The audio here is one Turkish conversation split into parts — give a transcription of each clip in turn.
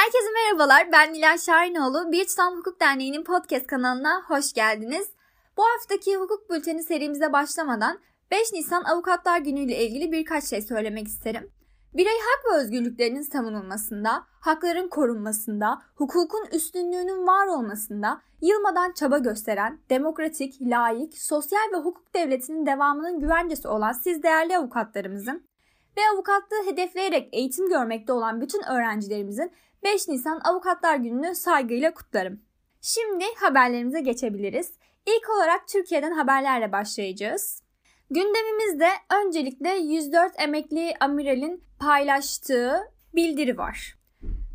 Herkese merhabalar. Ben Nilay Şahinoğlu. Bir Tutam Hukuk Derneği'nin podcast kanalına hoş geldiniz. Bu haftaki hukuk bülteni serimize başlamadan 5 Nisan Avukatlar Günü ile ilgili birkaç şey söylemek isterim. Birey hak ve özgürlüklerinin savunulmasında, hakların korunmasında, hukukun üstünlüğünün var olmasında yılmadan çaba gösteren, demokratik, layık, sosyal ve hukuk devletinin devamının güvencesi olan siz değerli avukatlarımızın ve avukatlığı hedefleyerek eğitim görmekte olan bütün öğrencilerimizin 5 Nisan Avukatlar Günü'nü saygıyla kutlarım. Şimdi haberlerimize geçebiliriz. İlk olarak Türkiye'den haberlerle başlayacağız. Gündemimizde öncelikle 104 emekli amiralin paylaştığı bildiri var.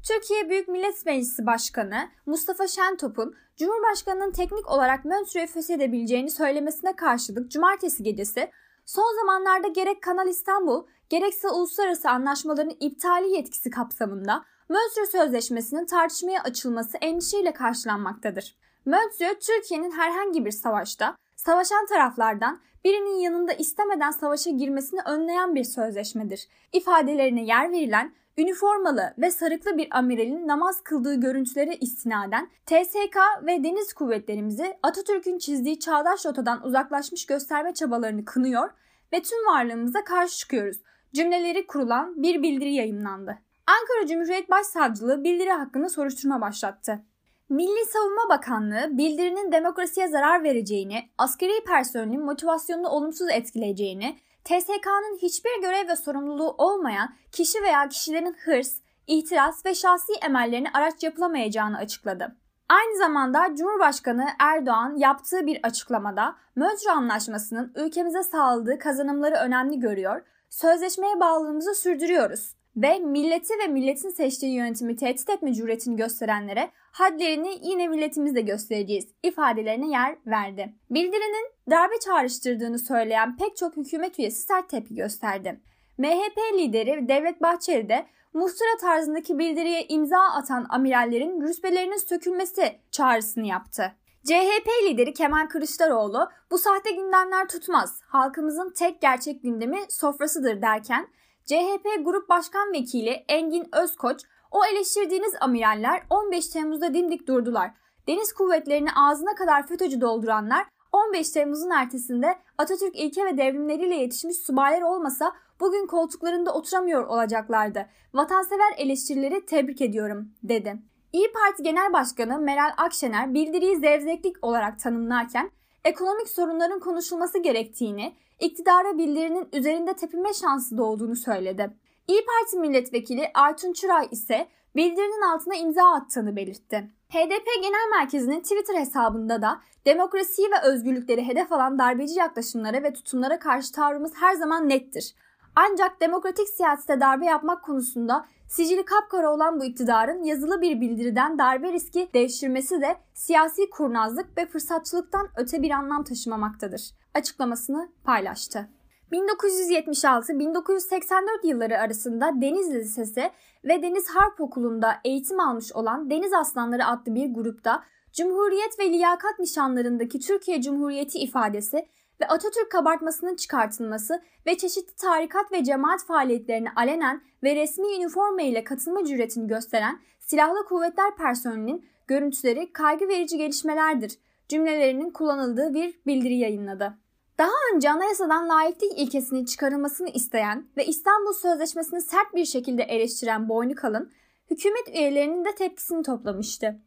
Türkiye Büyük Millet Meclisi Başkanı Mustafa Şentop'un Cumhurbaşkanı'nın teknik olarak Montreux'u feshedebileceğini söylemesine karşılık cumartesi gecesi son zamanlarda gerek Kanal İstanbul gerekse uluslararası anlaşmaların iptali yetkisi kapsamında Montreux Sözleşmesi'nin tartışmaya açılması endişeyle karşılanmaktadır. Montreux, Türkiye'nin herhangi bir savaşta savaşan taraflardan birinin yanında istemeden savaşa girmesini önleyen bir sözleşmedir. İfadelerine yer verilen üniformalı ve sarıklı bir amiralin namaz kıldığı görüntülere istinaden TSK ve deniz kuvvetlerimizi Atatürk'ün çizdiği çağdaş rotadan uzaklaşmış gösterme çabalarını kınıyor ve tüm varlığımıza karşı çıkıyoruz. Cümleleri kurulan bir bildiri yayınlandı. Ankara Cumhuriyet Başsavcılığı bildiri hakkında soruşturma başlattı. Milli Savunma Bakanlığı bildirinin demokrasiye zarar vereceğini, askeri personelin motivasyonunu olumsuz etkileyeceğini, TSK'nın hiçbir görev ve sorumluluğu olmayan kişi veya kişilerin hırs, ihtiras ve şahsi emellerini araç yapılamayacağını açıkladı. Aynı zamanda Cumhurbaşkanı Erdoğan yaptığı bir açıklamada Montreux Anlaşması'nın ülkemize sağladığı kazanımları önemli görüyor, sözleşmeye bağlılığımızı sürdürüyoruz ve milleti ve milletin seçtiği yönetimi tehdit etme cüretini gösterenlere hadlerini yine milletimizle göstereceğiz ifadelerine yer verdi. Bildirinin darbe çağrıştırdığını söyleyen pek çok hükümet üyesi sert tepki gösterdi. MHP lideri Devlet Bahçeli de muhtıra tarzındaki bildiriye imza atan amirallerin rütbelerinin sökülmesi çağrısını yaptı. CHP lideri Kemal Kılıçdaroğlu bu sahte gündemler tutmaz, halkımızın tek gerçek gündemi sofrasıdır derken CHP Grup Başkan Vekili Engin Özkoç, o eleştirdiğiniz amiraller 15 Temmuz'da dimdik durdular. Deniz kuvvetlerini ağzına kadar FETÖ'cü dolduranlar 15 Temmuz'un ertesinde Atatürk ilke ve devrimleriyle yetişmiş subaylar olmasa bugün koltuklarında oturamıyor olacaklardı. Vatansever eleştirileri tebrik ediyorum, dedi. İyi Parti Genel Başkanı Meral Akşener bildiriyi zevzeklik olarak tanımlarken ekonomik sorunların konuşulması gerektiğini, iktidara bildirinin üzerinde tepinme şansı doğduğunu söyledi. İyi Parti milletvekili Artun Çıray ise bildirinin altına imza attığını belirtti. HDP Genel Merkezi'nin Twitter hesabında da demokrasiyi ve özgürlükleri hedef alan darbeci yaklaşımlara ve tutumlara karşı tavrımız her zaman nettir. Ancak demokratik siyasete darbe yapmak konusunda sicili kapkara olan bu iktidarın yazılı bir bildiriden darbe riski devşirmesi de siyasi kurnazlık ve fırsatçılıktan öte bir anlam taşımamaktadır. Açıklamasını paylaştı. 1976-1984 yılları arasında Denizli Lisesi ve Deniz Harp Okulu'nda eğitim almış olan Deniz Aslanları adlı bir grupta Cumhuriyet ve liyakat nişanlarındaki Türkiye Cumhuriyeti ifadesi ve Atatürk kabartmasının çıkartılması ve çeşitli tarikat ve cemaat faaliyetlerine alenen ve resmi üniforma ile katılma cüretini gösteren silahlı kuvvetler personelinin görüntüleri kaygı verici gelişmelerdir cümlelerinin kullanıldığı bir bildiri yayınladı. Daha önce anayasadan layıklık ilkesinin çıkarılmasını isteyen ve İstanbul Sözleşmesi'ni sert bir şekilde eleştiren Boynukalın, hükümet üyelerinin de tepkisini toplamıştı.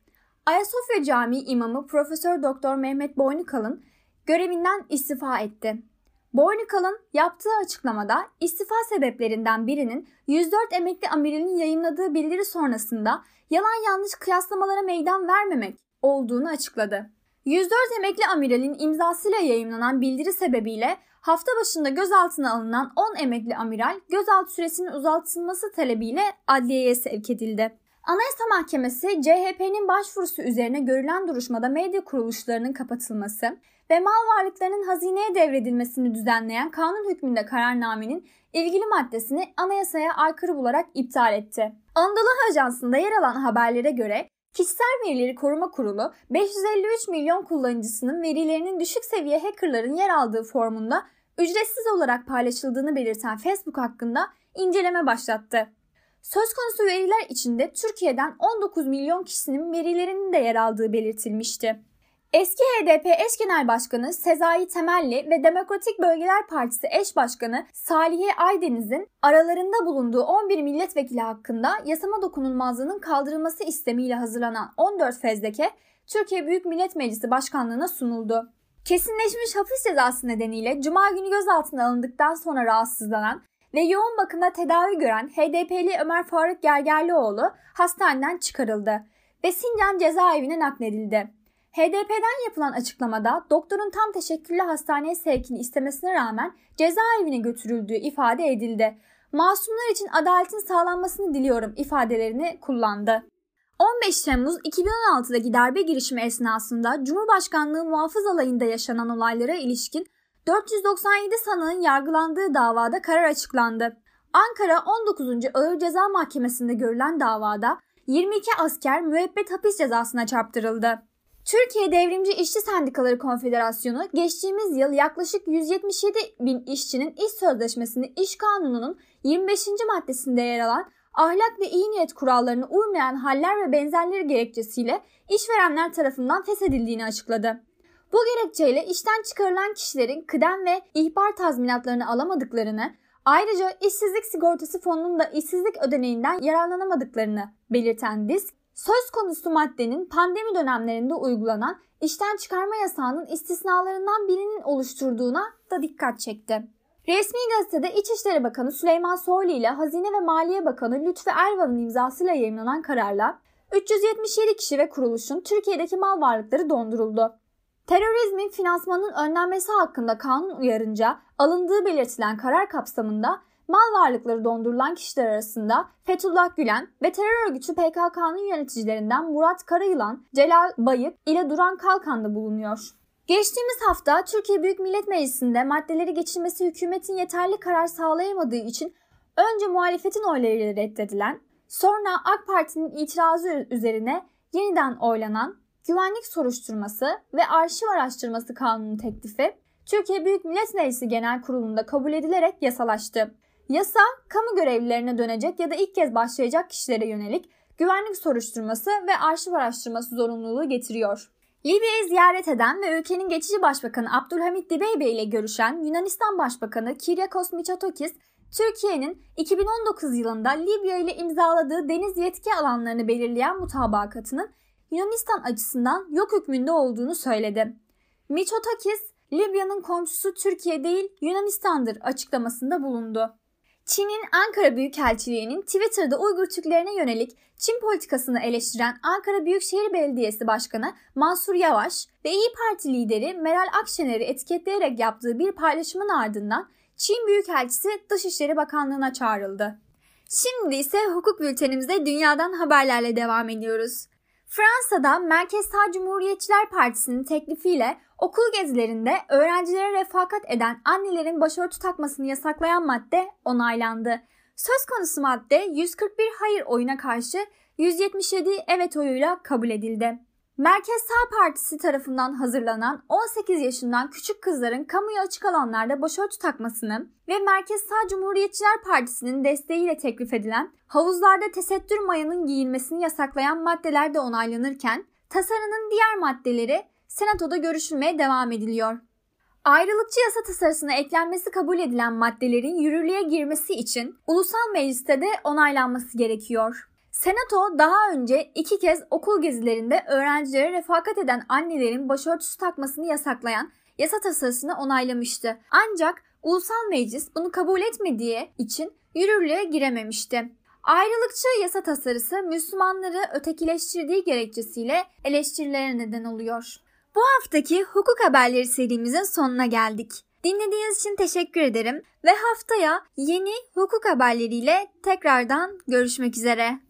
Ayasofya Camii imamı Profesör Doktor Mehmet Boynukalın görevinden istifa etti. Boynukal'ın yaptığı açıklamada istifa sebeplerinden birinin 104 emekli amirinin yayınladığı bildiri sonrasında yalan yanlış kıyaslamalara meydan vermemek olduğunu açıkladı. 104 emekli amiralin imzasıyla yayınlanan bildiri sebebiyle hafta başında gözaltına alınan 10 emekli amiral gözaltı süresinin uzatılması talebiyle adliyeye sevk edildi. Anayasa Mahkemesi CHP'nin başvurusu üzerine görülen duruşmada medya kuruluşlarının kapatılması ve mal varlıklarının hazineye devredilmesini düzenleyen kanun hükmünde kararnamenin ilgili maddesini anayasaya aykırı bularak iptal etti. Anadolu Ajansı'nda yer alan haberlere göre Kişisel Verileri Koruma Kurulu 553 milyon kullanıcısının verilerinin düşük seviye hackerların yer aldığı formunda ücretsiz olarak paylaşıldığını belirten Facebook hakkında inceleme başlattı. Söz konusu veriler içinde Türkiye'den 19 milyon kişinin verilerinin de yer aldığı belirtilmişti. Eski HDP eş genel başkanı Sezai Temelli ve Demokratik Bölgeler Partisi eş başkanı Salihe Aydeniz'in aralarında bulunduğu 11 milletvekili hakkında yasama dokunulmazlığının kaldırılması istemiyle hazırlanan 14 fezleke Türkiye Büyük Millet Meclisi Başkanlığı'na sunuldu. Kesinleşmiş hapis cezası nedeniyle Cuma günü gözaltına alındıktan sonra rahatsızlanan ve yoğun bakımda tedavi gören HDP'li Ömer Faruk Gergerlioğlu hastaneden çıkarıldı ve Sincan cezaevine nakledildi. HDP'den yapılan açıklamada doktorun tam teşekküllü hastaneye sevkini istemesine rağmen cezaevine götürüldüğü ifade edildi. Masumlar için adaletin sağlanmasını diliyorum ifadelerini kullandı. 15 Temmuz 2016'daki darbe girişimi esnasında Cumhurbaşkanlığı muhafız alayında yaşanan olaylara ilişkin 497 sanığın yargılandığı davada karar açıklandı. Ankara 19. Ağır Ceza Mahkemesi'nde görülen davada 22 asker müebbet hapis cezasına çarptırıldı. Türkiye Devrimci İşçi Sendikaları Konfederasyonu geçtiğimiz yıl yaklaşık 177 bin işçinin iş sözleşmesini iş kanununun 25. maddesinde yer alan ahlak ve iyi niyet kurallarına uymayan haller ve benzerleri gerekçesiyle işverenler tarafından feshedildiğini açıkladı. Bu gerekçeyle işten çıkarılan kişilerin kıdem ve ihbar tazminatlarını alamadıklarını, ayrıca işsizlik sigortası fonunun da işsizlik ödeneğinden yararlanamadıklarını belirten disk, söz konusu maddenin pandemi dönemlerinde uygulanan işten çıkarma yasağının istisnalarından birinin oluşturduğuna da dikkat çekti. Resmi gazetede İçişleri Bakanı Süleyman Soylu ile Hazine ve Maliye Bakanı Lütfü Ervan'ın imzasıyla yayınlanan kararla 377 kişi ve kuruluşun Türkiye'deki mal varlıkları donduruldu. Terörizmin finansmanının önlenmesi hakkında kanun uyarınca alındığı belirtilen karar kapsamında mal varlıkları dondurulan kişiler arasında Fethullah Gülen ve terör örgütü PKK'nın yöneticilerinden Murat Karayılan, Celal Bayık ile Duran Kalkan da bulunuyor. Geçtiğimiz hafta Türkiye Büyük Millet Meclisi'nde maddeleri geçirmesi hükümetin yeterli karar sağlayamadığı için önce muhalefetin oylarıyla reddedilen, sonra AK Parti'nin itirazı üzerine yeniden oylanan güvenlik soruşturması ve arşiv araştırması kanunu teklifi Türkiye Büyük Millet Meclisi Genel Kurulu'nda kabul edilerek yasalaştı. Yasa, kamu görevlilerine dönecek ya da ilk kez başlayacak kişilere yönelik güvenlik soruşturması ve arşiv araştırması zorunluluğu getiriyor. Libya'yı ziyaret eden ve ülkenin geçici başbakanı Abdülhamit Dibeybe ile görüşen Yunanistan Başbakanı Kyriakos Mitsotakis, Türkiye'nin 2019 yılında Libya ile imzaladığı deniz yetki alanlarını belirleyen mutabakatının Yunanistan açısından yok hükmünde olduğunu söyledi. Mitsotakis, Libya'nın komşusu Türkiye değil Yunanistan'dır açıklamasında bulundu. Çin'in Ankara Büyükelçiliği'nin Twitter'da Uygur Türklerine yönelik Çin politikasını eleştiren Ankara Büyükşehir Belediyesi Başkanı Mansur Yavaş ve İyi Parti lideri Meral Akşener'i etiketleyerek yaptığı bir paylaşımın ardından Çin Büyükelçisi Dışişleri Bakanlığı'na çağrıldı. Şimdi ise hukuk bültenimize dünyadan haberlerle devam ediyoruz. Fransa'da Merkez Sağ Cumhuriyetçiler Partisi'nin teklifiyle okul gezilerinde öğrencilere refakat eden annelerin başörtü takmasını yasaklayan madde onaylandı. Söz konusu madde 141 hayır oyuna karşı 177 evet oyuyla kabul edildi. Merkez Sağ Partisi tarafından hazırlanan 18 yaşından küçük kızların kamuya açık alanlarda başörtü takmasını ve Merkez Sağ Cumhuriyetçiler Partisi'nin desteğiyle teklif edilen havuzlarda tesettür mayanın giyilmesini yasaklayan maddeler de onaylanırken tasarının diğer maddeleri Senato'da görüşülmeye devam ediliyor. Ayrılıkçı yasa tasarısına eklenmesi kabul edilen maddelerin yürürlüğe girmesi için ulusal mecliste de onaylanması gerekiyor. Senato daha önce iki kez okul gezilerinde öğrencilere refakat eden annelerin başörtüsü takmasını yasaklayan yasa tasarısını onaylamıştı. Ancak ulusal meclis bunu kabul etmediği için yürürlüğe girememişti. Ayrılıkçı yasa tasarısı Müslümanları ötekileştirdiği gerekçesiyle eleştirilere neden oluyor. Bu haftaki hukuk haberleri serimizin sonuna geldik. Dinlediğiniz için teşekkür ederim ve haftaya yeni hukuk haberleriyle tekrardan görüşmek üzere.